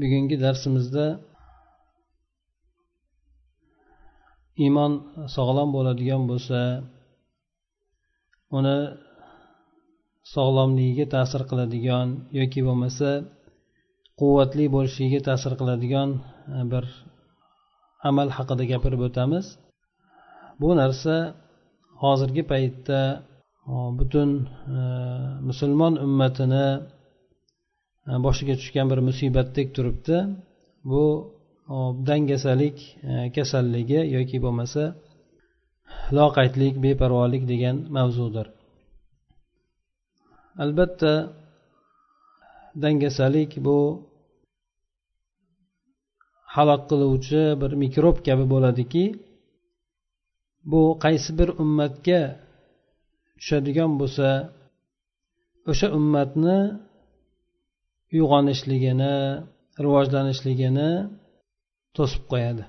bugungi darsimizda iymon sog'lom bo'ladigan bo'lsa uni sog'lomligiga ta'sir qiladigan yoki bo'lmasa quvvatli bo'lishiga ta'sir qiladigan e, bir amal haqida gapirib o'tamiz. Bu narsa hozirgi paytda e, butun e, musulmon ummatini E, boshiga tushgan bir musibatdek turibdi. Bu dangasalik e, kasalligi yoki bo'lmasa loqaydlik beparvolik degan mavzudir. Albatta dangasalik bu halok qiluvchi bir mikrob kabi bo'ladiki bu qaysi bir ummatga tushadigan bo'lsa o'sha ummatni uyg'onishligini rivojlanishligini to'sib qo'yadi.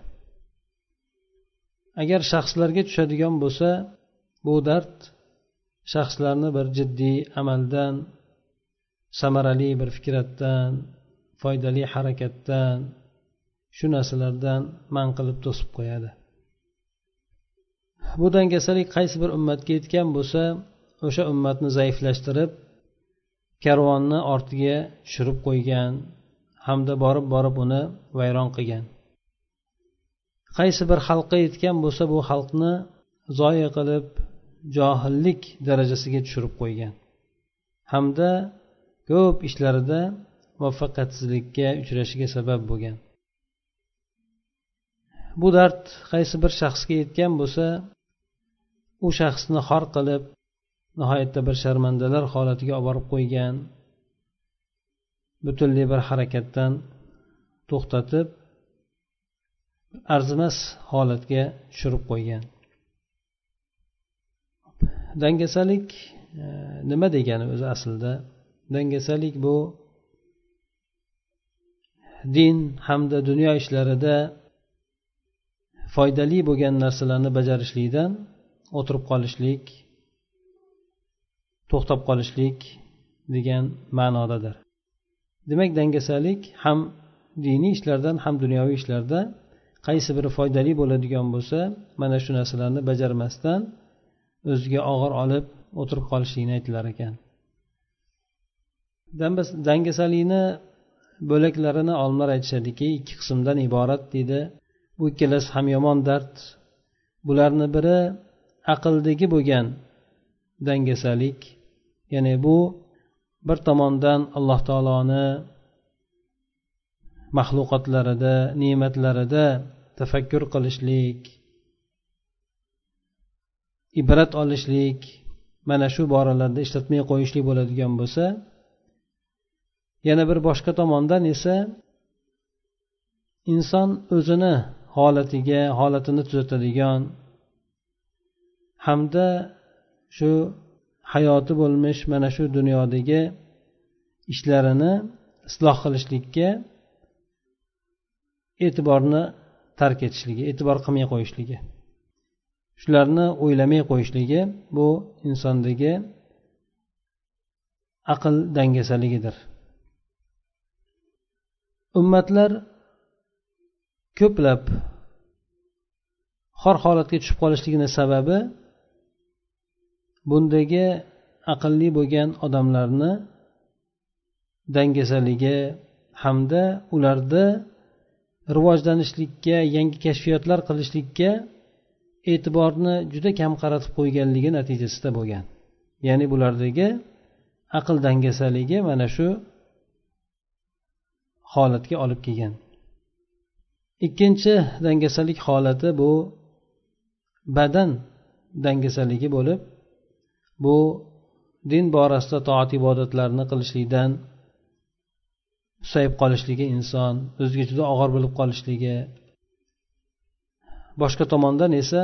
Agar shaxslarga tushadigan bo'lsa bu dard shaxslarni bir jiddiy amaldan samarali bir fikratdan foydali harakatdan shu narsalardan man qilib to'sib qo'yadi. Bu dangasalik qaysi bir ummatga yetgan bo'lsa o'sha ummatni zaiflashtirib karvonni ortiga tushirib qo'ygan hamda borib borib uni vayron qilgan. Qaysi bir xalqqa yetgan bo'lsa bu xalqni zoya qilib johillik darajasiga tushirib qo'ygan hamda ko'p ishlarida muvaffaqiyatsizlikka uchrashiga sabab bo'lgan. Bu dard qaysi bir shaxsga yetgan bo'lsa u shaxsni xor qilib nihoyatda bir sharmandalar holatiga olib borib qo'ygan. Butunlay bir harakatdan to'xtatib arzimas holatga tushirib qo'ygan. Dangasalik e, nima degani o'zi aslida? Dangasalik bu din hamda dunyo ishlarida foydali bo'lgan narsalarni bajarishlikdan o'tirib qolishlik to'xtab qolishlik degan ma'nodadir. Demak dangasalik ham diniy ishlardan ham dunyoviy ishlarda qaysi biri foydali bo'ladigan bo'lsa mana shu narsalarni bajarmasdan o'ziga og'ir olib o'tirib qolishlikni aytilar ekan. Dangasalikni bo'laklarini olimlar aytishadiki ikki qismdan iborat deydi. Bu ikkalasi ham yomon dard. Bularni biri aqldagi bo'lgan dangasalik ya'ni bu bir tomondan alloh taoloni maxluqotlarida ne'matlarida tafakkur qilishlik ibrat olishlik mana shu boralarda ishlatmay qo'yishlik bo'ladigan bo'lsa yana bir boshqa tomondan esa inson o'zini holatiga holatini tuzatadigan hamda shu hayoti bo'lmish mana shu dunyodagi ishlarini isloh qilishlikka e'tiborni tark etishligi e'tibor qilmay qo'yishligi shularni o'ylamay qo'yishligi bu insondagi aql dangasaligidir. Ummatlar ko'plab xor holatga tushib qolishligini sababi bundagi aqlli bo'lgan odamlarni dangasaligi hamda ularda rivojlanishlikka yangi kashfiyotlar qilishlikka e'tiborni juda kam qaratib qo'yganligi natijasida bo'lgan. Ya'ni bulardagi aql dangasaligi mana shu holatga olib kelgan. Ikkinchi dangasalik holati bu badan dangasaligi bo'lib bu din borasida toat ibodatlarni qilishlikdan susayib qolishligi inson o'ziga juda og'ir bo'lib qolishligi. Boshqa tomondan esa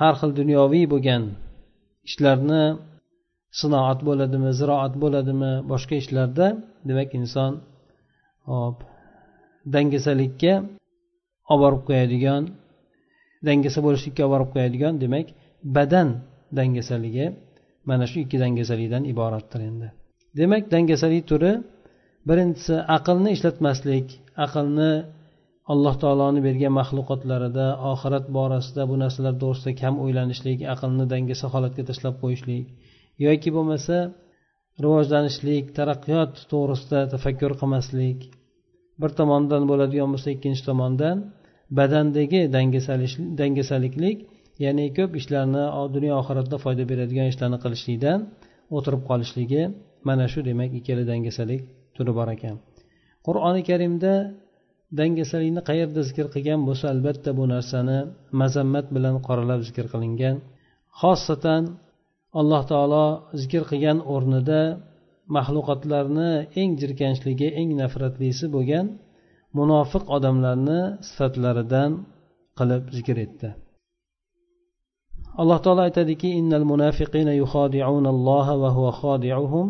har xil dunyoviy bo'lgan ishlarni sinoat bo'ladimi ziroat bo'ladimi boshqa ishlarda demak inson hop dangasalikka olib borib qo'yadigan dangasa bo'lishlikka olib borib qo'yadigan demak badan dangasaligi mana shu ikki dangasalikdan iboratdir endi. Demak dangasalik turi birinchisi aqlni ishlatmaslik aqlni alloh taoloni bergan maxluqotlarida oxirat borasida bu narsalar to'g'risida kam o'ylanishlik aqlni dangasa holatga tashlab qo'yishlik yoki bo'lmasa rivojlanishlik taraqqiyot to'g'risida tafakkur qilmaslik bir tomondan bo'ladigan bo'lsa ikkinchi tomondan badandagi dangasaliklik ya'ni ko'p ishlarni dunyo oxiratda foyda beradigan ishlarni qilishlikdan o'tirib qolishligi mana shu demak ikkala dangasalik turi bor ekan. Qur'oni karimda dangasalikni qayerda zikr qilgan bo'lsa albatta bu narsani mazammat bilan qoralab zikr qilingan. Xosatan alloh taolo zikr qilgan o'rnida maxluqotlarni eng jirkanchligi eng nafratlisi bo'lgan munofiq odamlarni sifatlaridan qilib zikr etdi. alloh taolo aytadiki innal munafiqina yuxodi'una alloha va huwa xodi'uhum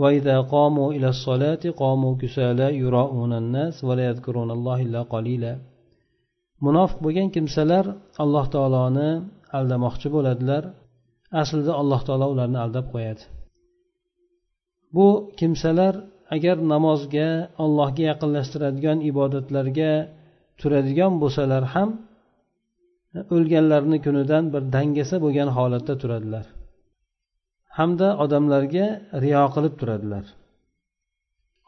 va idza qamu ila solati qamu kusala yura'una nas va la yadhkuruna alloha illa qalila. Munofiq bo'lgan kimsalar alloh taoloni aldamoqchi bo'ladilar. Aslida alloh taolo ularni aldab qo'yadi. Bu kimsalar agar namozga allohga yaqinlashtiradigan ibodatlarga turadigan bo'lsalar ham o'lganlarni kunidan bir dangasa bo'lgan holatda turadilar. Hamda odamlarga riyo qilib turadilar.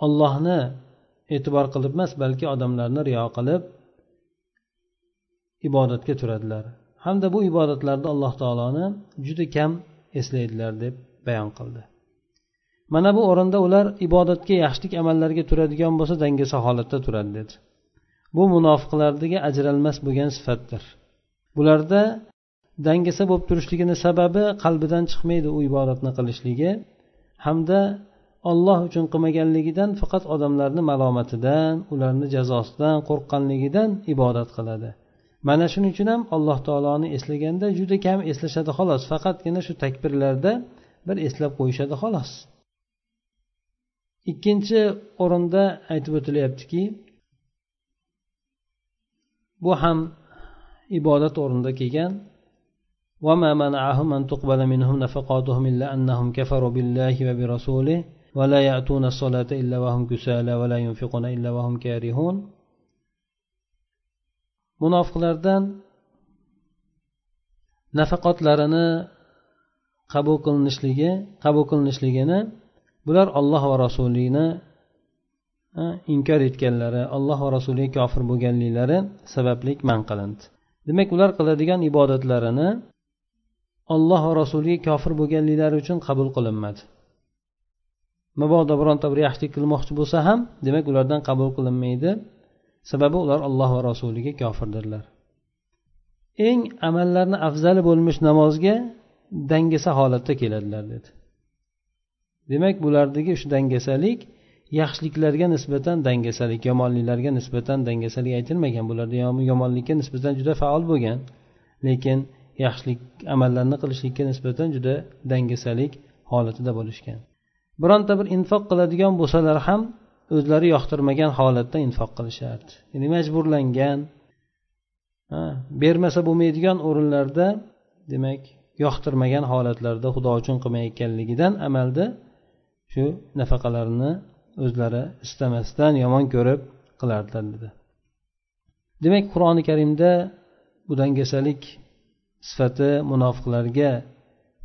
Ollohni e'tibor qilib emas balki odamlarni riyo qilib ibodatga turadilar. Hamda bu ibodatlarda alloh taoloni juda kam eslaydilar deb bayon qildi. Mana bu o'rinda ular ibodatga yaxshilik amallarga turadigan bo'lsa dangasa holatda turadi dedi. Bu munofiqlardagi ajralmas bo'lgan sifatdir. Bularda dangasa bo'lib turishligini sababi qalbidan chiqmaydi u ibodatni qilishligi hamda olloh uchun qilmaganligidan faqat odamlarni malomatidan ularni jazosidan qo'rqqanligidan ibodat qiladi. Mana shuning uchun ham alloh taoloni eslaganda juda kam eslashadi xolos faqatgina shu takbirlarda bir eslab qo'yishadi xolos. Ikkinchi o'rinda aytib o'tilyaptiki bu ham ibodat o'rnida kelgan وما منعهم أن تقبل منهم نفقاتهم إلا أنهم كفروا بالله وبرسوله ولا يأتون الصلاة إلا وهم كسالى ولا ينفقون إلا وهم كارهون munofiqlardan nafaqotlarini qabul qilinishligi qabul qilinishligini bular olloh va rasulini inkor etganlari alloh va rasuliga kofir bo'lganliklari sababli man qilindi Demak ular qiladigan ibodatlarini olloh va rasuliga kofir bo'lganliklari uchun qabul qilinmadi. Mabodo bironta bir yaxshilik qilmoqchi bo'lsa ham demak ulardan qabul qilinmaydi. Sababi ular alloh va rasuliga kofirdirlar. Eng amallarni afzali bo'lmish namozga dangasa holatda keladilar dedi. Demak bulardagi shu dangasalik yaxshiliklarga nisbatan dangasalik yomonliklarga nisbatan dangasalik aytilmagan. Bularda yomonlikka nisbatan juda faol bo'lgan. Lekin yaxshilik amallarni qilishlikka nisbatan juda dangasalik holatida bo'lishgan. Bironta bir infoq qiladigan bo'lsalar ham o'zlari yoqtirmagan holatda infoq qilishardi. Ya'ni majburlangan bermasa bo'lmaydigan o'rinlarda demak yoqtirmagan holatlarda xudo uchun qilmayotganligidan amalda shu nafaqalarini o'zlari istamasdan yomon ko'rib qilardilar dedi. Demak qur'oni karimda bu dangasalik sifati munofiqlarga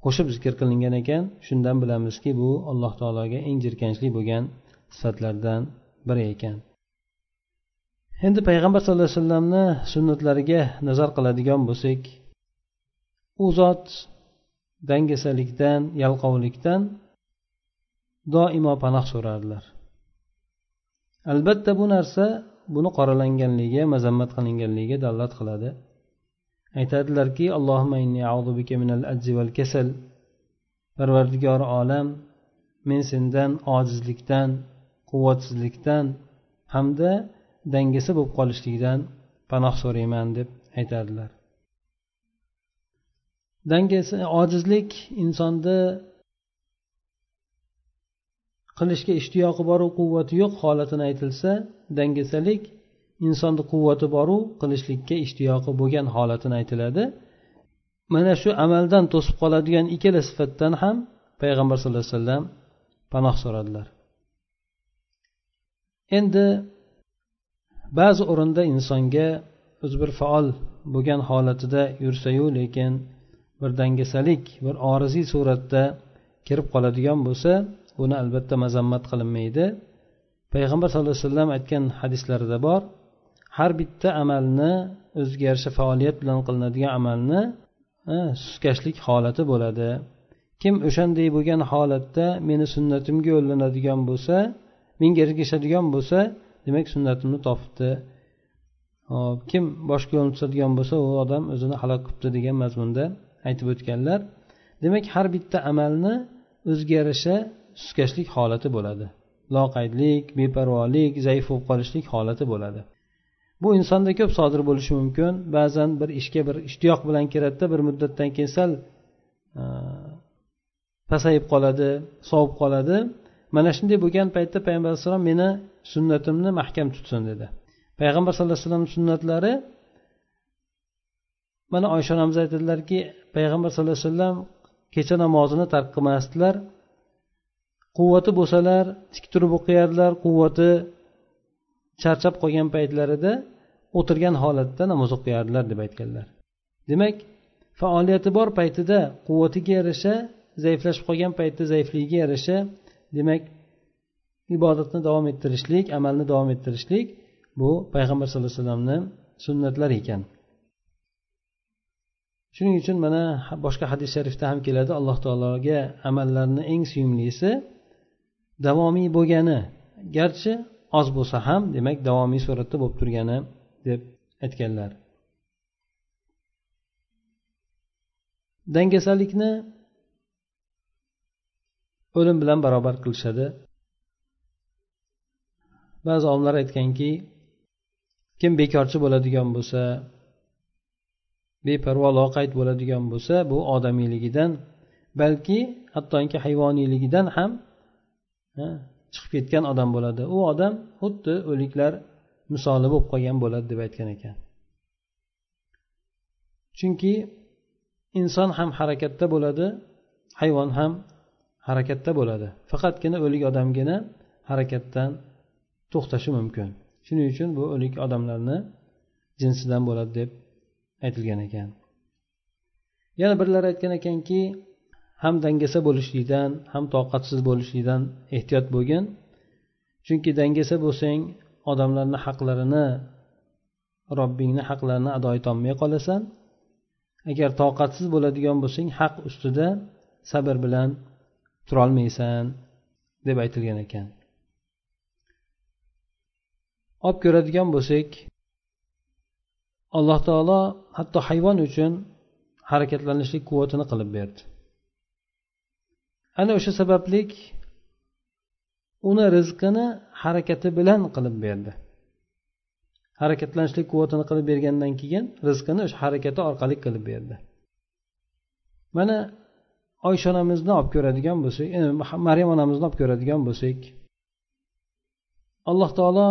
qo'shib zikr qilingan ekan. Shundan bilamizki bu alloh taologa eng jirkanchli bo'lgan sifatlardan biri ekan. Endi payg'ambar sallallohu alayhi vasallamni sunnatlariga nazar qiladigan bo'lsak u zot dangasalikdan yalqovlikdan doimo panoh so'rardilar. Albatta bu narsa buni qoralanganligiga mazammat qilinganligiga dalolat qiladi. Aytadilarki inni bika ajzi kasal. Parvardigori olam men sendan ojizlikdan quvvatsizlikdan hamda dangasa bo'lib qolishlikdan panoh so'rayman deb aytadilar. Dangasa ojizlik insonda qilishga ishtiyoqi boru quvvati yo'q holatini aytilsa dangasalik insonni quvvati boru qilishlikka ishtiyoqi bo'lgan holatini aytiladi. Mana shu amaldan to'sib qoladigan ikkala sifatdan ham payg'ambar sallallohu alayhi vasallam panoh so'radilar. Endi ba'zi o'rinda insonga o'zi bir faol bo'lgan holatida yursayu lekin bir dangasalik bir oriziy suratda kirib qoladigan bo'lsa buni albatta mazammat qilinmaydi. Payg'ambar sallallohu alayhi vasallam aytgan hadislarida bor har bitta amalni o'ziga yarasha faoliyat bilan qilinadigan amalni suskashlik holati bo'ladi. Kim o'shanday bo'lgan holatda meni sunnatimga yo'llanadigan bo'lsa menga ergashadigan bo'lsa demak sunnatimni topibdi. Hop kim boshqa yo'lni tutadigan bo'lsa u odam o'zini halok qilibdi degan mazmunda aytib o'tganlar. Demak har bitta amalni o'ziga yarasha suskashlik holati bo'ladi. Loqaydlik beparvolik zaif bo'lib qolishlik holati bo'ladi. Bu insonda ko'p sodir bo'lishi mumkin. Ba'zan bir ishga bir ishtiyoq bilan kiradida bir muddatdan keyin sal e, pasayib qoladi sovib qoladi. Mana shunday bo'lgan paytda payg'ambar alayhissalom meni sunnatimni mahkam tutsin dedi. Payg'ambar sallallohu alayhi vasallam sunnatlari mana oysha onamiz aytadilarki payg'ambar sallallohu alayhi vasallam kecha namozini tark qilmasdilar. Quvvati bo'lsalar tik turib o'qiyardilar quvvati charchab qolgan paytlarida o'tirgan holatda namoz o'qiyardilar deb aytganlar. Demak faoliyati bor paytida quvvatiga yarasha zaiflashib qolgan paytda zaifligiga yarasha demak ibodatni davom ettirishlik amalni davom ettirishlik bu payg'ambar sallallohu alayhi vasallamni sunnatlari ekan. Shuning uchun mana boshqa hadis sharifda ham keladi. Alloh taologa amallarni eng suyumlisi davomiy bo'lgani. Garchi oz bo'lsa ham demak davomiy suratda bo'lib turgani deb aytganlar. Dangasalikni o'lim bilan barobar qilishadi. Ba'zi olimlar aytganki kim bekorchi bo'ladigan bo'lsa beparvo loqayd bo'ladigan bo'lsa bu odamiyligidan balki hattoki hayvoniyligidan ham chiqib ketgan odam bo'ladi. U odam xuddi o'liklar misoli bo'lib qolgan bo'ladi deb aytgan ekan. Chunki inson ham harakatda bo'ladi hayvon ham harakatda bo'ladi. Faqatgina o'lik odamgina harakatdan to'xtashi mumkin. Shuning uchun bu o'lik odamlarni jinsidan bo'ladi deb aytilgan ekan. Yana birlar aytgan ekanki ham dangasa bo'lishlikdan ham toqatsiz bo'lishlikdan ehtiyot bo'lgin. Chunki dangasa bo'lsang odamlarni haqlarini robbingni haqlarini ado etolmay qolasan. Agar toqatsiz bo'ladigan bo'lsang haq ustida sabr bilan turolmaysan deb aytilgan ekan. Olib ko'radigan bo'lsak alloh taolo hatto hayvon uchun harakatlanishlik quvvatini qilib berdi. Ana o'sha sabablik uni rizqini harakati bilan qilib berdi. Harakatlanishlik quvvatini qilib bergandan keyin rizqini o'sha harakati orqali qilib berdi. Mana oysha onamizni olib ko'radigan bo'lsak maryam onamizni olib ko'radigan bo'lsak alloh taolo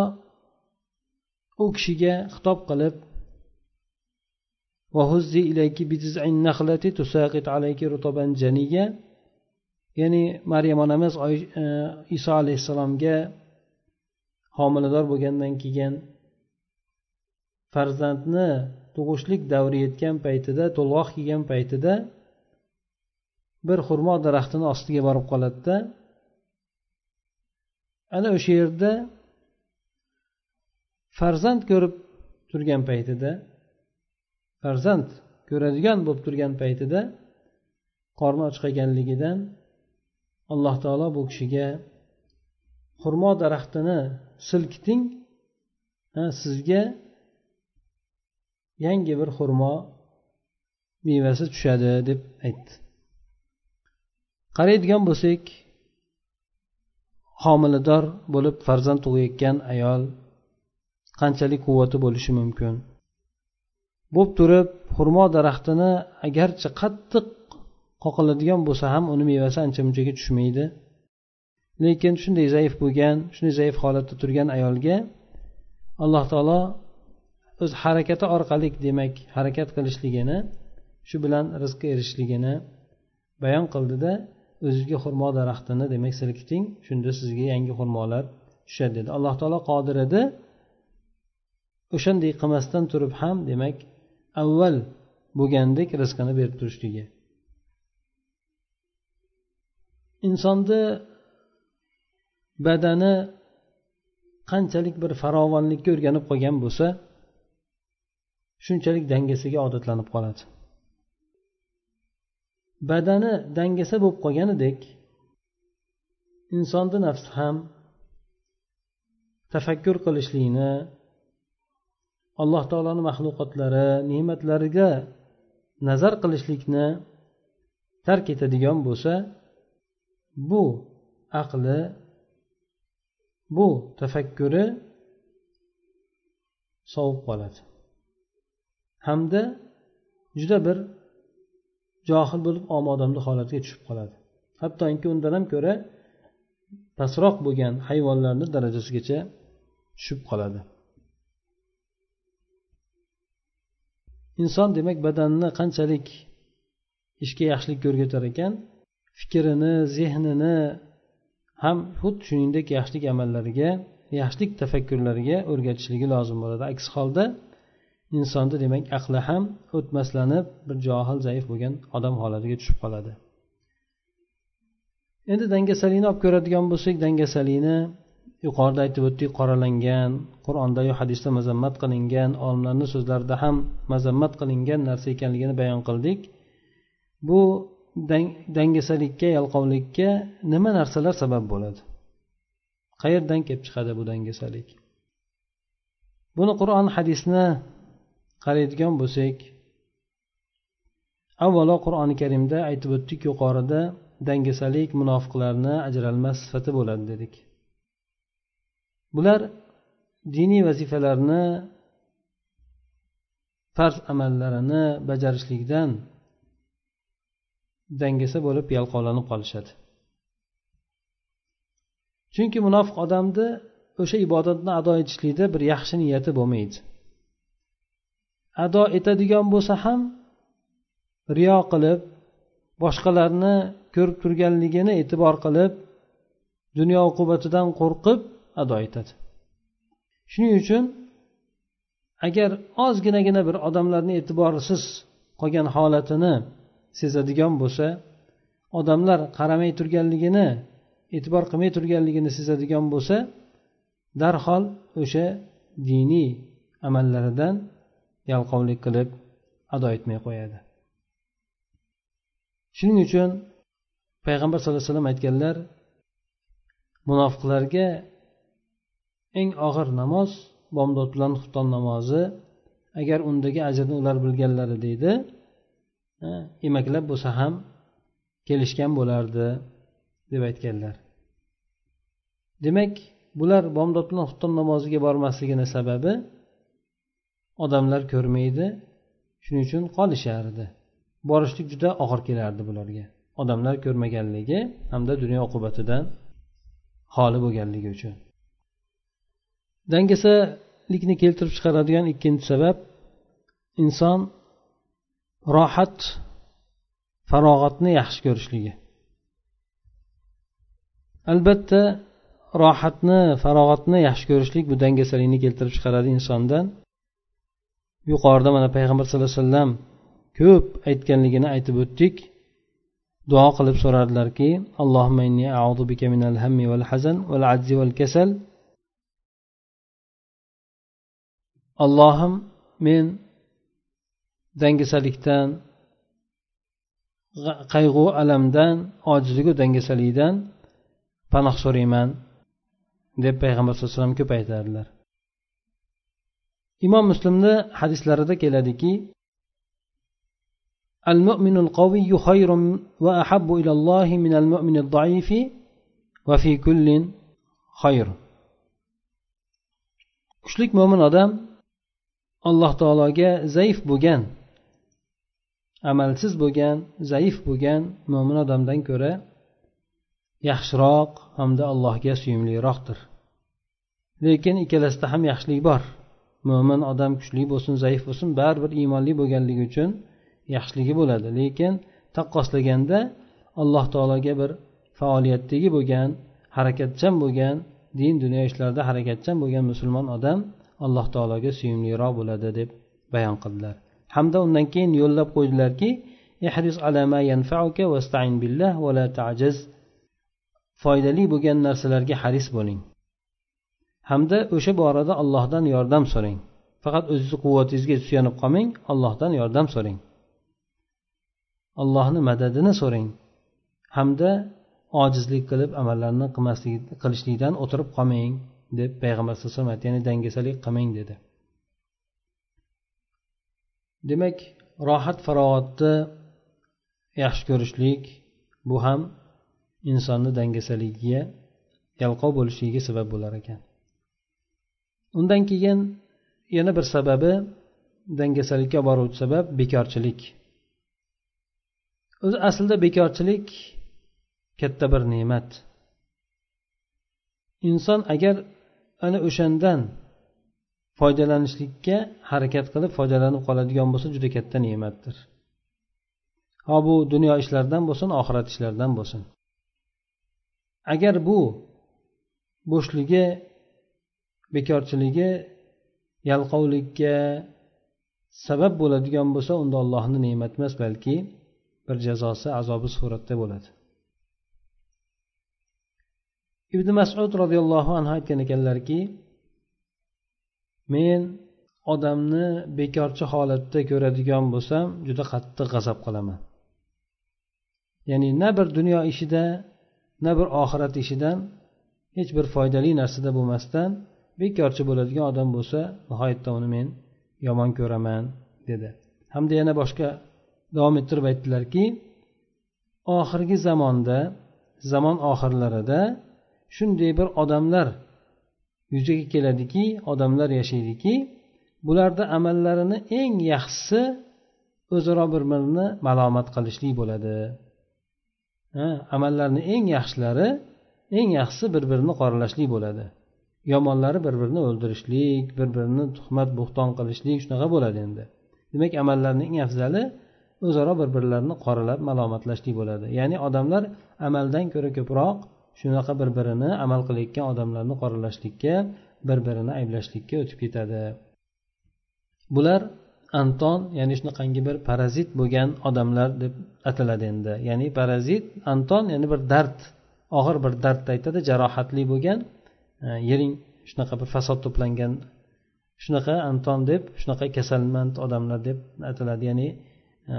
u kishiga xitob qilib ya'ni maryam onamiz e, iso alayhissalomga homilador bo'lgandan keyin farzandni tug'ishlik davri yetgan paytida to'lg'oq kelgan paytida bir xurmo daraxtini ostiga borib qoladida ana o'sha yerda farzand ko'rib turgan paytida farzand ko'radigan bo'lib turgan paytida qorni och qolganligidan alloh taolo bu kishiga xurmo daraxtini silkiting sizga yangi bir xurmo mevasi tushadi deb aytdi. Qaraydigan bo'lsak homilador bo'lib farzand tug'ayotgan ayol qanchalik quvvati bo'lishi mumkin? Bo'lib turib xurmo daraxtini agarchi qattiq qoqiladigan bo'lsa ham uni mevasi ancha munchaga tushmaydi. Lekin shunday zaif bo'lgan shunday zaif holatda turgan ayolga alloh taolo o'z harakati orqali demak harakat qilishligini shu bilan rizqqa erishishligini bayon qildida o'zizga xurmo daraxtini demak silkiting shunda sizga yangi xurmolar tushadi dedi. Alloh taolo qodir edi. O'shanday qilmasdan turib ham demak avval bo'lgandek rizqini berib turishligi. Insonni badani qanchalik bir farovonlikka o'rganib qolgan bo'lsa shunchalik dangasaga odatlanib qoladi. Badani dangasa bo'lib qolganidek insonni nafsi ham tafakkur qilishlikni alloh taoloni maxluqotlari ne'matlariga nazar qilishlikni tark etadigan bo'lsa bu aqli bu tafakkuri sovib qoladi. Hamda juda bir johil bo'lib omodamni holatga tushib qoladi. Hattoki undan ham ko'ra pastroq bo'lgan hayvonlarni darajasigacha tushib qoladi. Inson demak badanni qanchalik ishga yaxshilik ko'rgatar ekan? Fikrini zehnini ham xuddi shuningdek yaxshilik amallariga yaxshilik tafakkurlariga o'rgatishligi lozim bo'ladi. Aks holda insonni demak aqli ham o'tmaslanib bir johil zaif bo'lgan odam holatiga tushib qoladi. Endi dangasalikni olib ko'radigan bo'lsak dangasalikni yuqorida aytib o'tdik qoralangan qur'ondayu hadisda mazammat qilingan olimlarni so'zlarida ham mazammat qilingan narsa ekanligini bayon qildik. Bu dangasalikka yalqovlikka nima narsalar sabab bo'ladi? Qayerdan kelib chiqadi bu dangasalik? Buni qur'on hadisni qaraydigan bo'lsak avvalo qur'oni karimda aytib o'tdik yuqorida dangasalik munofiqlarni ajralmas sifati bo'ladi dedik. Bular diniy vazifalarni farz amallarini bajarishlikdan dangasa bo'lib yalqovlanib qolishadi. Chunki munofiq odamni o'sha ibodatni ado etishlikda bir yaxshi niyati bo'lmaydi. Ado etadigan bo'lsa ham riyo qilib boshqalarni ko'rib turganligini e'tibor qilib dunyo uqubatidan qo'rqib ado etadi. Shuning uchun agar ozginagina bir odamlarni e'tiborsiz qolgan holatini sezadigan bo'lsa odamlar qaramay turganligini e'tibor qilmay turganligini sezadigan bo'lsa darhol o'sha diniy amallaridan yalqovlik qilib ado etmay qo'yadi. Shuning uchun payg'ambar sallallohu alayhi vasallam aytganlar munofiqlarga eng og'ir namoz bomdod bilan xufton namozi agar undagi ajrni ular bilganlari deydi emaklab bo'lsa ham kelishgan bo'lardi deb aytganlar. Demak bular bomdod bilan xufton namoziga bormasligini sababi odamlar ko'rmaydi shuning uchun qolishardi. Borishlik juda og'ir kelardi bularga. Odamlar ko'rmaganligi hamda dunyo oqibatidan xoli bo'lganligi uchun. Dangasalikni keltirib chiqaradigan ikkinchi sabab inson rohat farog'atni yaxshi ko'rishligi. Albatta rohatni farog'atni yaxshi ko'rishlik bu dangasalikni keltirib chiqaradi insondan. Yuqorida mana payg'ambar sallallohu alayhi vasallam ko'p aytganligini aytib o'tdik. Duo qilib so'radilarki allohimma inni a'udhu bika minal hammi val hazan val ajzi val kasal. Allohim men dangasalikdan qayg'u alamdan ojizligu dangasalikdan panoh so'rayman deb payg'ambar sallallohu alayhi vasallam ko'p aytadilar imom muslimni hadislarida keladiki المؤمن القوي خير وأحب إلى الله من المؤمن الضعيف وفي كل خير kuchlik mo'min odam alloh taologa zaif bo'lgan amalsiz bo'lgan zaif bo'lgan mo'min odamdan ko'ra yaxshiroq hamda allohga suyumliroqdir lekin ikkalasida ham yaxshilik bor. Mo'min odam kuchli bo'lsin zaif bo'lsin baribir iymonli bo'lganligi uchun yaxshiligi bo'ladi. Lekin taqqoslaganda alloh taologa bir faoliyatdagi bo'lgan harakatchan bo'lgan din dunyo ishlarida harakatchan bo'lgan musulmon odam alloh taologa suyumliroq bo'ladi deb bayon qildilar. Hamda undan keyin yo'llab qo'ydilarki foydali bo'lgan narsalarga haris bo'ling. Hamda o'sha borada allohdan yordam so'rang. Faqat o'zizni quvvatingizga suyanib qolmang allohdan yordam so'rang. Allohni madadini so'rang. Hamda ojizlik qilib amallarni qilmaslik qilishlikdan o'tirib qolmang deb payg'ambar alayhi vasallam aytdi ya'ni dangasalik qilmang dedi. Demak rohat farog'atni yaxshi ko'rishlik bu ham insonni dangasaligiga yalqov bo'lishligiga sabab bo'lar ekan. Undan keyin yana bir sababi dangasalikka olib boruvchi sabab bekorchilik. O'zi aslida bekorchilik katta bir ne'mat. Inson agar ana o'shandan foydalanishlikka harakat qilib foydalanib qoladigan bo'lsa juda katta ne'matdir. Ho bu dunyo ishlaridan bo'lsin oxirat ishlaridan bo'lsin. Agar bu bo'shligi bekorchiligi yalqovlikka sabab bo'ladigan bo'lsa unda allohni ne'mati emas balki bir jazosi azobi suratda bo'ladi. Ibn masud roziyallohu anhu aytgan ekanlarki men odamni bekorchi holatda ko'radigan bo'lsam juda qattiq g'azab qilaman ya'ni na bir dunyo ishida na bir oxirat ishidan hech bir foydali narsada bo'lmasdan bekorchi bo'ladigan odam bo'lsa nihoyatda uni men yomon ko'raman dedi. Hamda yana boshqa davom ettirib aytdilarki oxirgi zamonda zamon oxirlarida shunday bir odamlar yuzaga keladiki odamlar yashaydiki bularni amallarini eng yaxshisi o'zaro bir birini malomat qilishlik bo'ladi. Amallarni eng yaxshilari eng yaxshisi bir birini qoralashlik bo'ladi. Yomonlari bir birini o'ldirishlik bir birini tuhmat bo'xton qilishlik shunaqa bo'ladi endi. Demak amallarni eng afzali o'zaro bir birlarini qoralab malomatlashlik bo'ladi. Ya'ni odamlar amaldan ko'ra ko'proq shunaqa bir birini amal qilayotgan odamlarni qoralashlikka bir birini ayblashlikka o'tib ketadi. Bular anton ya'ni shunaqangi bir parazit bo'lgan odamlar deb ataladi endi. Ya'ni parazit anton ya'ni bir dard og'ir bir dardni aytadi jarohatli bo'lgan e, yering shunaqa bir fasod to'plangan shunaqa anton deb shunaqa kasalmand odamlar deb ataladi. Ya'ni e,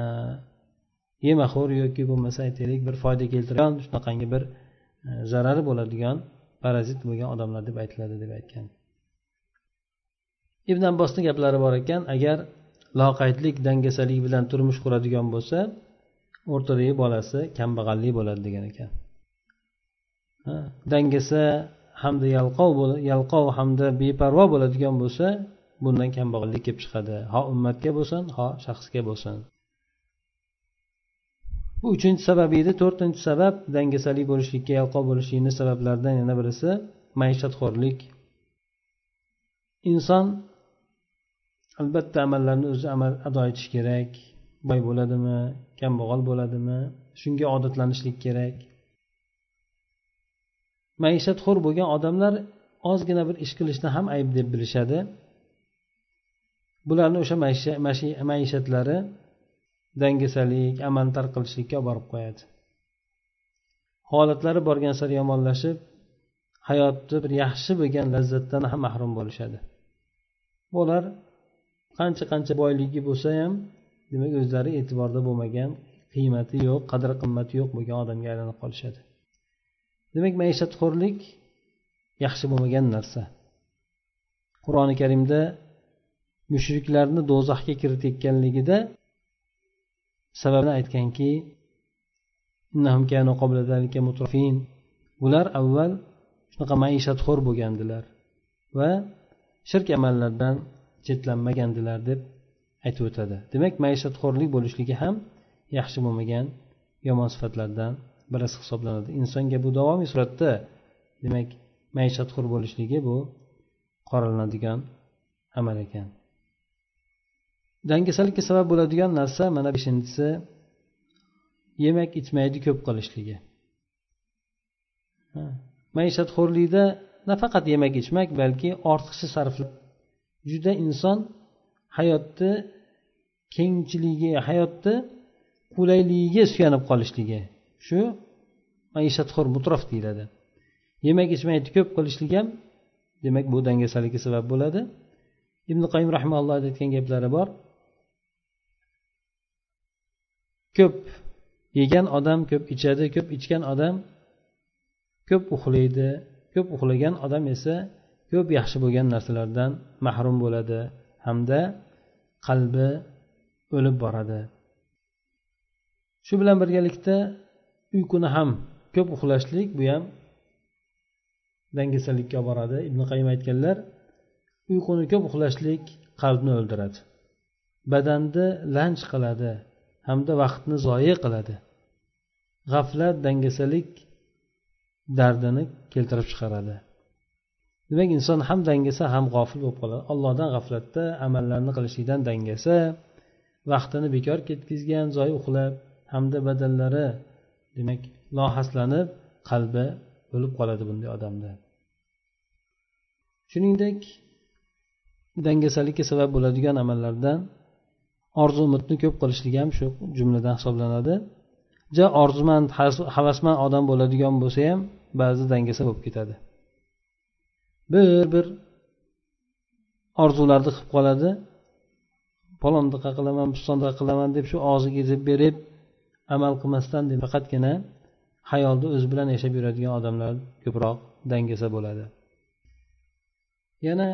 yemaxo'r yoki bo'lmasa aytaylik bir foyda keltiradigan shunaqangi bir e, E, zarari bo'ladigan parazit bo'lgan odamlar deb aytiladi deb aytgan. Ibn abbosni gaplari bor ekan agar loqaydlik dangasalik bilan turmush quradigan bo'lsa o'rtadagi bolasi kambag'allik bo'ladi degan ekan. Dangasa hamda yalqov yalqov hamda beparvo bo'ladigan bo'lsa bundan kambag'allik kelib chiqadi. Ho ummatga bo'lsin ho shaxsga bo'lsin. Bu uchinchi sabab edi. To'rtinchi sabab dangasalik bo'lishlikka yalqov bo'lishlikni sabablaridan yana birisi maishatxo'rlik. Inson albatta amallarni o'zi amal ado etish kerak. Boy bo'ladimi kambag'al bo'ladimi shunga odatlanishlik kerak. Maishatxo'r bo'lgan odamlar ozgina bir ish qilishni ham ayb deb bilishadi. Bularni o'sha maishatlari dangasalik amal tarqilishlikka olib borib qo'yadi. Holatlari borgan sari yomonlashib hayotni bir yaxshi bo'lgan lazzatdan ham mahrum bo'lishadi. Bular qancha qancha boyligi bo'lsa ham demak o'zlari e'tiborda bo'lmagan qiymati yo'q qadr qimmati yo'q bo'lgan odamga aylanib qolishadi. Demak maishatxo'rlik yaxshi bo'lmagan narsa. Qur'oni karimda mushriklarni do'zaxga kiritayotganligida sababini aytganki bular avval shunaqa maishatxo'r bo'lgandilar va shirk amallardan chetlanmagandilar deb aytib o'tadi. Demak maishatxo'rlik bo'lishligi ham yaxshi bo'lmagan yomon sifatlardan birisi hisoblanadi. Insonga bu davomiy suratda demak maishatxo'r bo'lishligi bu qoralanadigan amal ekan. Dangasalikka sabab bo'ladigan narsa mana beshinchisi yemak ichmaydi ko'p qilishligi maishatxo'rlikda nafaqat yemak ichmak balki ortiqcha sarflab juda inson hayotni kengchiligi hayotni qulayligiga suyanib qolishligi. Shu maishatxo'r mutrof deyiladi. Yemak ichmaydi ko'p qilishlik ham demak bu dangasalikka sabab bo'ladi. Ibn qayim rahmaulloh aytgan gaplari bor. Ko'p yegan odam ko'p ichadi ko'p ichgan odam ko'p uxlaydi ko'p uxlagan odam esa ko'p yaxshi bo'lgan narsalardan mahrum bo'ladi hamda qalbi o'lib boradi. Shu bilan birgalikda uyquni ham ko'p uxlashlik bu ham dangasalikka olib boradi. Ibn qayim aytganlar uyquni ko'p uxlashlik qalbni o'ldiradi. Badanni lanj qiladi. Hamda vaqtni zoye qiladi. G'aflat dangasalik dardini keltirib chiqaradi. Demak inson ham dangasa ham g'ofil bo'lib qoladi. Allohdan g'aflatda amallarni qilishlikdan dangasa vaqtini bekor ketkazgan zoyi uxlab hamda badallari demak lohaslanib qalbi o'lib qoladi bunday odamda. Shuningdek dangasalikka sabab bo'ladigan amallardan orzu umidni ko'p qilishlik ham shu jumladan hisoblanadi. Ja orzumand havasmand odam bo'ladigan bo'lsa ham ba'zi dangasa bo'lib ketadi. Bir bir orzularni qilib qoladi. Palondaqa qilaman pistondaqa qilaman deb shu og'ziga ezib berib amal qilmasdan deb faqatgina hayolni o'zi bilan yashab yuradigan odamlar ko'proq dangasa bo'ladi. Yana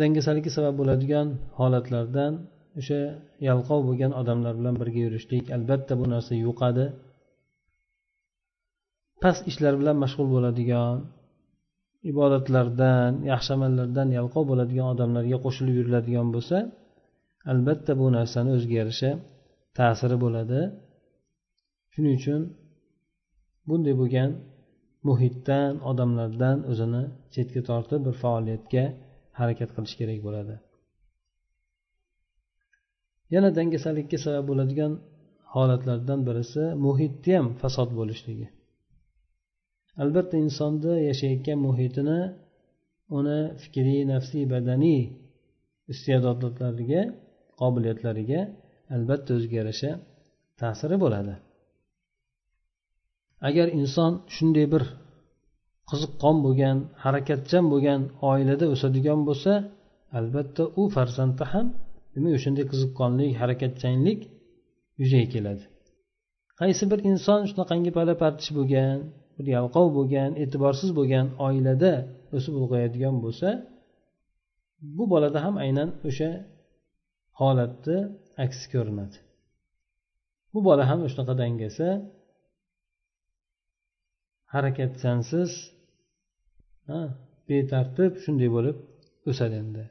dangasalikka sabab bo'ladigan holatlardan o'sha yalqov bo'lgan odamlar bilan birga yurishlik albatta bu narsa yuqadi past ishlar bilan mashg'ul bo'ladigan ibodatlardan yaxshi amallardan yalqov bo'ladigan odamlarga qo'shilib yuriladigan bo'lsa albatta bu narsani o'ziga yarasha ta'siri bo'ladi. Shuning uchun bunday bo'lgan muhitdan odamlardan o'zini chetga tortib bir faoliyatga harakat qilish kerak bo'ladi. Yana dangasalikka sabab bo'ladigan holatlardan birisi muhitni ham fasod bo'lishligi. Albatta insonni yashayotgan muhitini uni fikriy nafsiy badaniy iste'dodlariga qobiliyatlariga albatta o'ziga yarasha ta'siri bo'ladi. Agar inson shunday bir qiziqqon bo'lgan harakatchan bo'lgan oilada o'sadigan bo'lsa albatta u farzandda ham demak o'shanday qiziqqonlik harakatchanlik yuzaga keladi. Qaysi bir inson shunaqangi pala partish bo'lgan bir yalqov bo'lgan e'tiborsiz bo'lgan oilada o'sib ulg'ayadigan bo'lsa bu bolada ham aynan o'sha holatni aksi ko'rinadi. Bu bola ham shunaqa dangasa harakatchansiz betartib shunday bo'lib o'sadi endi.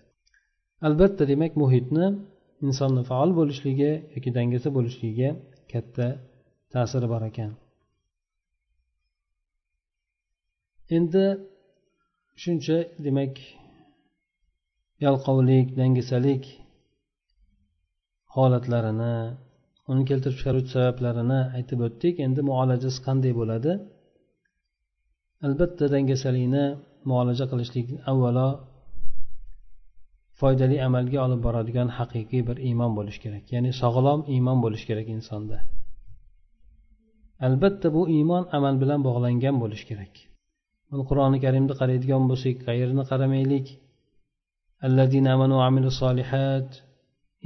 Albatta demak muhitni insonni faol bo'lishligi yoki dangasa bo'lishligiga katta ta'siri bor ekan. Endi shuncha demak yalqovlik dangasalik holatlarini uni keltirib chiqaruvchi sabablarini aytib o'tdik. Endi muolajasi qanday bo'ladi? Albatta dangasalikni muolaja qilishlik avvalo foydali amalga olib boradigan haqiqiy bir iymon bo'lishi kerak ya'ni sog'lom iymon bo'lishi kerak insonda albatta bu iymon amal bilan bog'langan bo'lishi kerak buni qur'oni karimni qaraydigan bo'lsak qayerni qaramaylik الذين آمنوا وعملوا الصالحات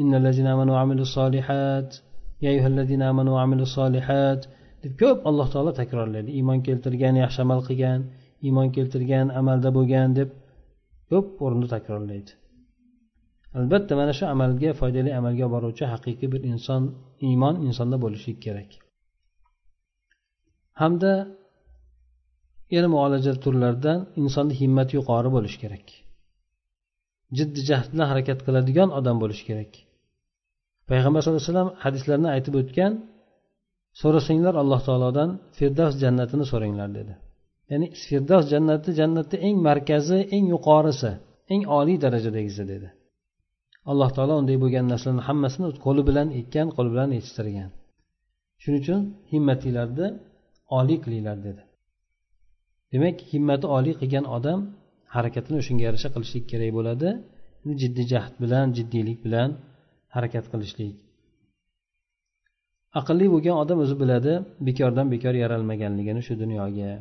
إن الذين آمنوا وعملوا الصالحات يا أيها الذين آمنوا وعملوا الصالحات deb ko'p alloh taolo takrorlaydi iymon keltirgan yaxshi amal qilgan iymon keltirgan amalda bo'lgan deb ko'p o'rinda takrorlaydi Albatta mana shu amalga foydali amalga boruvchi haqiqiy bir inson iymon insonda bo'lishi kerak. Hamda yana muolaja turlaridan insonni himmati yuqori bo'lishi kerak. Jiddiy jahd bilan harakat qiladigan odam bo'lishi kerak. Payg'ambar sallallohu alayhi vasallam hadislarni aytib o'tgan so'rasanglar alloh taolodan firdavs jannatini so'ranglar dedi. Ya'ni firdavs jannati jannatni eng markazi eng yuqorisi eng oliy darajadagisi dedi. Alloh taolo unday bo'lgan narsalarni hammasini qo'li bilan ekkan qo'li bilan yetishtirgan. Shuning uchun himmatinglarni oliy qilinglar dedi. Demak himmati oliy qilgan odam harakatini o'shanga yarasha qilishlik kerak bo'ladi. Jiddiy jahd bilan jiddiylik bilan harakat qilishlik. Aqlli bo'lgan odam o'zi biladi bekordan bekor yaralmaganligini shu dunyoga.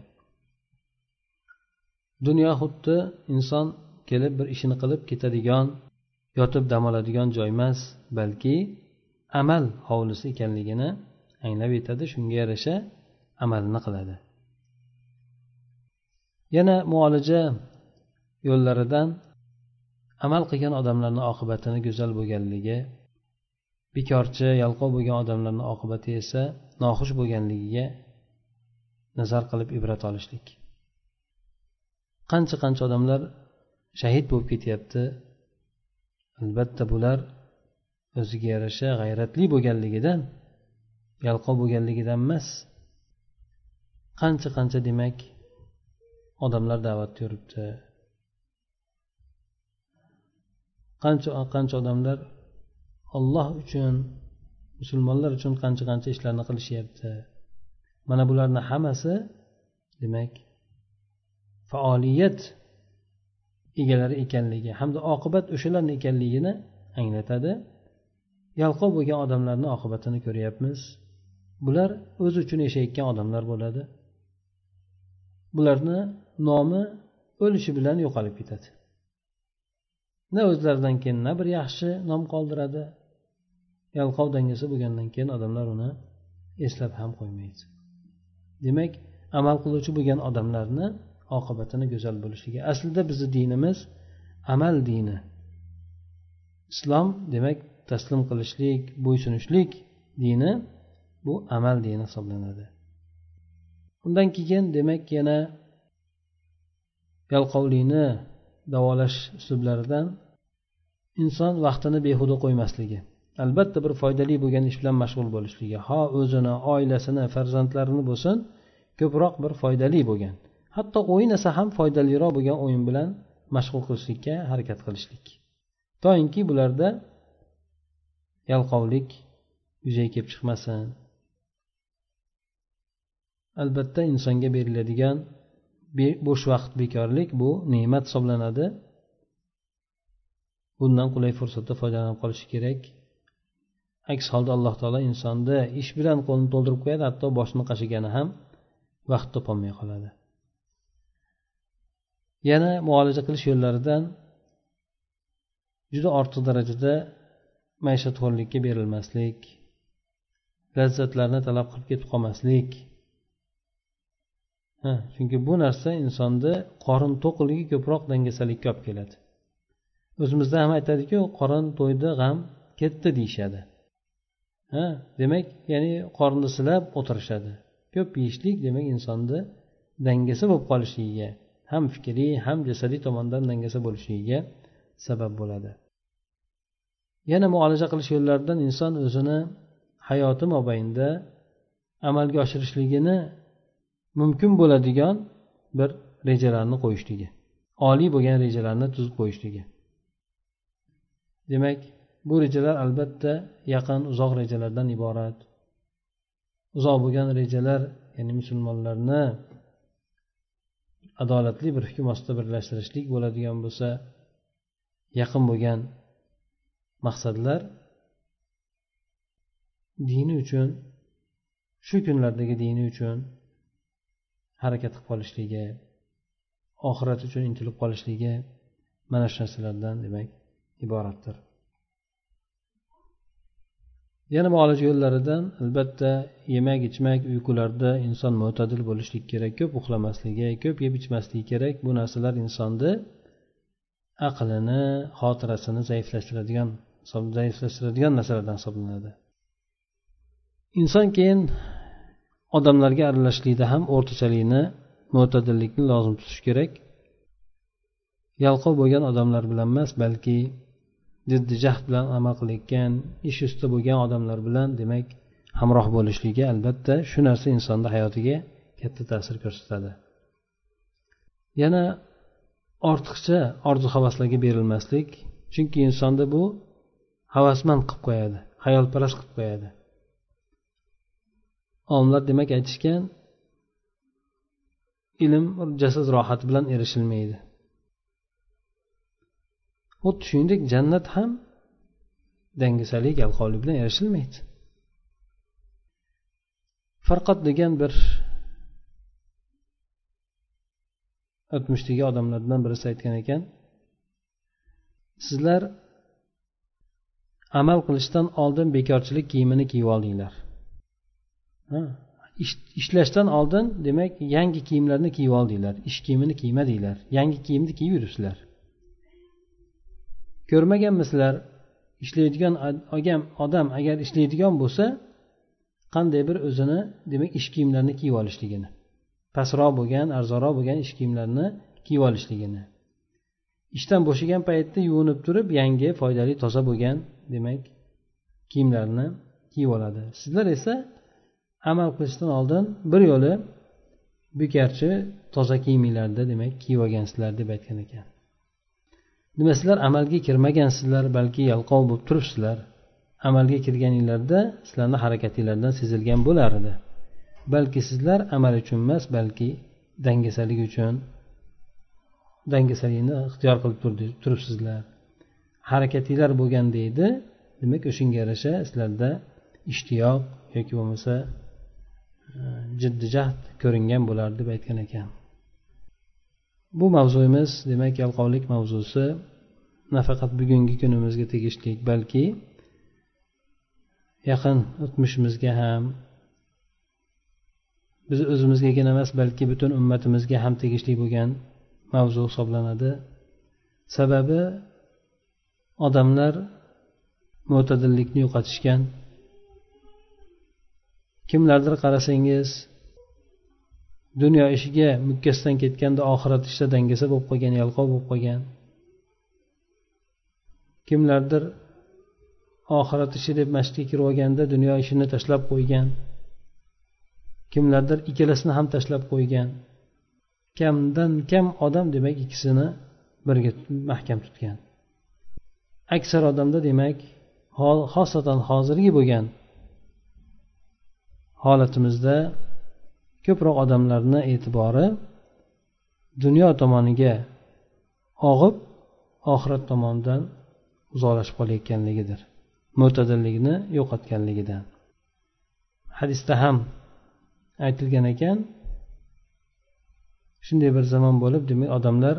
Dunyo xuddi inson kelib bir ishini qilib ketadigan yotib dam oladigan joy emas balki amal hovlisi ekanligini anglab yetadi shunga yarasha amalni qiladi. Yana muolaja yo'llaridan amal qilgan odamlarni oqibatini go'zal bo'lganligi bekorchi yalqov bo'lgan odamlarni oqibati esa noxush bo'lganligiga nazar qilib ibrat olishlik. Qancha qancha odamlar shahid bo'lib ketyapti albatta bular o'ziga yarasha g'ayratli bo'lganligidan yalqov bo'lganligidan emas. Qancha qancha demak odamlar da'vatda yuribdi qancha qancha odamlar olloh uchun musulmonlar uchun qancha qancha ishlarni qilishyapti. Mana bularni hammasi demak faoliyat egalari ekanligi hamda oqibat o'shalarni ekanligini anglatadi. Yalqov bo'lgan odamlarni oqibatini ko'ryapmiz. Bular o'zi uchun yashayotgan odamlar bo'ladi. Bularni nomi o'lishi bilan yo'qolib ketadi. Na o'zlaridan keyin na bir yaxshi nom qoldiradi. Yalqov dangasa bo'lgandan keyin odamlar uni eslab ham qo'ymaydi. Demak amal qiluvchi bo'lgan odamlarni oqibatini go'zal bo'lishligi. Aslida bizni dinimiz amal dini. Islom demak taslim qilishlik bo'ysunishlik dini bu amal dini hisoblanadi. Undan keyin demak yana yalqovlikni davolash uslublaridan inson vaqtini behuda qo'ymasligi. Albatta bir foydali bo'lgan ish bilan mashg'ul bo'lishligi. Ho o'zini oilasini farzandlarini bo'lsin ko'proq bir foydali bo'lgan. Hatto o'ynasa ham foydaliroq bo'lgan o'yin bilan mashg'ul qilishlikka harakat qilishlik. Toinki bularda yalqovlik yuzaga kelib chiqmasin. Albatta insonga beriladigan bo'sh vaqt bekorlik bu ne'mat hisoblanadi. Bundan qulay fursatda foydalanib qolish kerak. Aks holda alloh taolo insonni ish bilan qo'lini to'ldirib qo'yadi hatto boshini qashigani ham vaqt topolmay qoladi. Yana muolaja qilish yo'llaridan juda ortiq darajada maishatxo'rlikka berilmaslik lazzatlarni talab qilib ketib qolmaslik. Chunki bu narsa insonni qorin to'qligi ko'proq dangasalikka olib keladi. O'zimizda ham aytadiku qorin to'ydi g'am ketdi deyishadi. Ha demak ya'ni qorni silab o'tirishadi. Ko'p yeyishlik demak insonni dangasa bo'lib qolishligiga ham fikriy ham jasadiy tomondan dangasa bo'lishligiga sabab bo'ladi. Yana muolaja qilish yo'llaridan inson o'zini hayoti mobaynida amalga oshirishligini mumkin bo'ladigan bir rejalarni qo'yishligi oliy bo'lgan rejalarni tuzib qo'yishligi. Demak bu rejalar albatta yaqin uzoq rejalardan iborat. Uzoq bo'lgan rejalar ya'ni musulmonlarni adolatli bir hukm ostida birlashtirishlik bo'ladigan bo'lsa yaqin bo'lgan maqsadlar dini uchun shu kunlardagi dini uchun harakat qilib qolishligi oxirat uchun intilib qolishligi mana shu narsalardan demak iboratdir. Yana muolaja yo'llaridan albatta yemak ichmak uyqularda inson mo'tadil bo'lishlik kerak ko'p uxlamasligi ko'p yeb ichmasligi kerak. Bu narsalar insonni aqlini xotirasini zaiflashtiradigan zaiflashtiradigan narsalardan hisoblanadi. Inson keyin odamlarga aralashishlikda ham o'rtachalikni mo'tadillikni lozim tutish kerak. Yalqov bo'lgan odamlar bilan emas balki jiddi jahd bilan amal qilayotgan ish usti bo'lgan odamlar bilan demak hamroh bo'lishligi albatta shu narsa insonni hayotiga katta ta'sir ko'rsatadi. Yana ortiqcha orzu havaslarga berilmaslik chunki insonni bu havasmand qilib qo'yadi hayolparast qilib qo'yadi. Olimlar demak aytishgan ilm jasad rohati bilan erishilmaydi. Xuddi shuningdek jannat ham dangasalik yalqovlik bilan erishilmaydi farqat degan bir o'tmishdagi odamlardan birisi aytgan ekan sizlar amal qilishdan oldin bekorchilik kiyimini kiyib oldinglar. Ishlashdan oldin demak yangi kiyimlarni kiyib oldinglar ish kiyimini kiymadinglar yangi kiyimni kiyib yuribsizlar. Ko'rmaganmisizlar ishlaydigan odam agar ishlaydigan bo'lsa qanday bir o'zini demak ish kiyimlarini kiyib olishligini pastroq bo'lgan arzonroq bo'lgan ish kiyimlarini kiyib olishligini. Ishdan bo'shagan paytda yuvinib turib yangi foydali toza bo'lgan demak kiyimlarni kiyib oladi. Sizlar esa amal qilishdan oldin bir yo'li bekarchi toza kiyiminglarni demak kiyib olgansizlar deb aytgan ekan. Nima sizlar amalga kirmagansizlar balki yalqov bo'lib turibsizlar. Amalga kirganinglarda sizlarni harakatinglardan sezilgan bo'lar edi balki sizlar amal uchun emas balki dangasalik uchun dangasalikni ixtiyor qilib turibsizlar. Harakatinglar bo'lganda deydi demak o'shanga yarasha sizlarda ishtiyoq yoki bo'lmasa e, jiddiy jahd ko'ringan bo'lardi deb aytgan ekan. Bu mavzuyimiz demak yalqovlik mavzusi. Nafaqat bugungi kunimizga tegishli balki yaqin o'tmishimizga ham biz o'zimizgagina emas balki butun ummatimizga ham tegishli bo'lgan mavzu hisoblanadi. Sababi odamlar mo'tadillikni yo'qotishgan. Kimlardir qarasangiz dunyo ishiga mukkasidan ketganda oxirat ishida dangasa bo'lib qolgan yalqov bo'lib qolgan. Kimlardir oxirat ishi deb masjidga kirib olganda dunyo ishini tashlab qo'ygan. Kimlardir ikkalasini ham tashlab qo'ygan. Kamdan kam odam demak ikkisini birga mahkam tutgan. Aksar odamda demak xosatan hozirgi bo'lgan holatimizda ko'proq odamlarni e'tibori dunyo tomoniga og'ib oxirat tomonidan uzoqlashib qolayotganligidir. Mo'tadillikni yo'qotganligidan. Hadisda ham aytilgan ekan shunday bir zamon bo'lib demak odamlar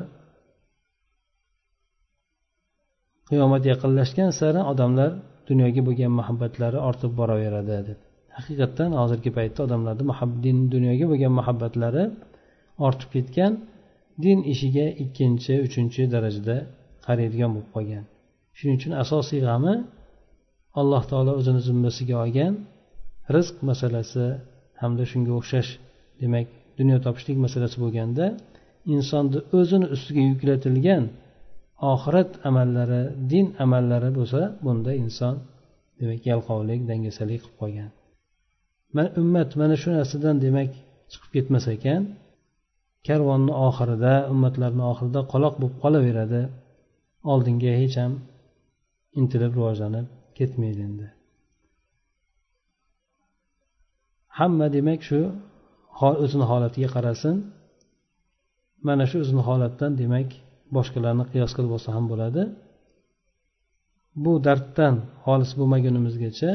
qiyomat yaqinlashgan sari odamlar dunyoga bo'lgan muhabbatlari ortib boraveradi deb. Haqiqatdan hozirgi paytda odamlarni din dunyoga bo'lgan muhabbatlari ortib ketgan din ishiga ikkinchi uchinchi darajada qaraydigan bo'lib qolgan. Shuning uchun asosiy g'ami alloh taolo o'zini zimmasiga olgan rizq masalasi hamda shunga o'xshash demak dunyo topishlik masalasi bo'lganda insonni o'zini ustiga yuklatilgan oxirat amallari din amallari bo'lsa bunda inson demak yalqovlik dangasalik qilib qolgan. Ummat mana shu narsadan demak chiqib ketmas ekan. Karvonni oxirida ummatlarni oxirida qoloq bo'lib qolaveradi. Oldinga hech ham intilib rivojlanib ketmaydi endi. Hamma demak shu o'zini holatiga qarasin. Mana shu o'zini holatdan demak boshqalarni qiyos qilib olsa ham bo'ladi. Bu darddan xolis bo'lmagunimizgacha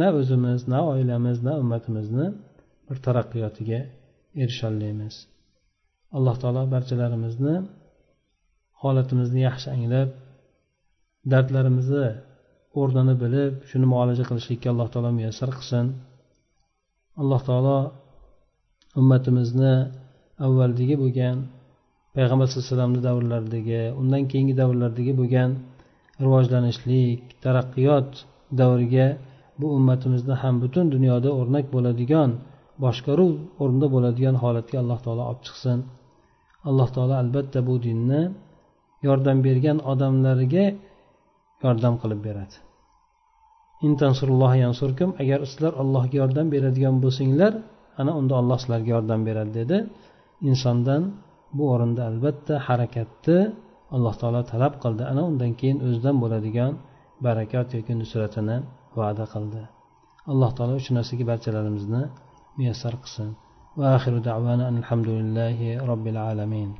na o'zimiz na oilamiz na ummatimizni bir taraqqiyotiga erisholmaymiz. Alloh taolo barchalarimizni holatimizni yaxshi anglab dardlarimizni o'rnini bilib shuni muolaja qilishlikka alloh taolo muyassar qilsin. Alloh taolo ummatimizni avvaldagi bo'lgan payg'ambar sallallohu alayhi vasallamni davrlaridagi undan keyingi davrlardagi bo'lgan rivojlanishlik taraqqiyot davriga bu ummatimizni ham butun dunyoda o'rnak bo'ladigan boshqaruv o'rnida bo'ladigan holatga alloh taolo olib chiqsin. Alloh taolo albatta bu dinni yordam bergan odamlariga yordam qilib beradi. Yansurkum agar sizlar allohga yordam beradigan bo'lsanglar ana unda alloh sizlarga yordam beradi dedi. Insondan bu o'rinda albatta harakatni alloh taolo talab qildi. Ana undan keyin o'zidan bo'ladigan barakat yoki nusratini va'da qildi. Alloh taolo shu narsaga barchalarimizni muyassar qilsin. Va axiru davana alhamdulillahi robbil alamin.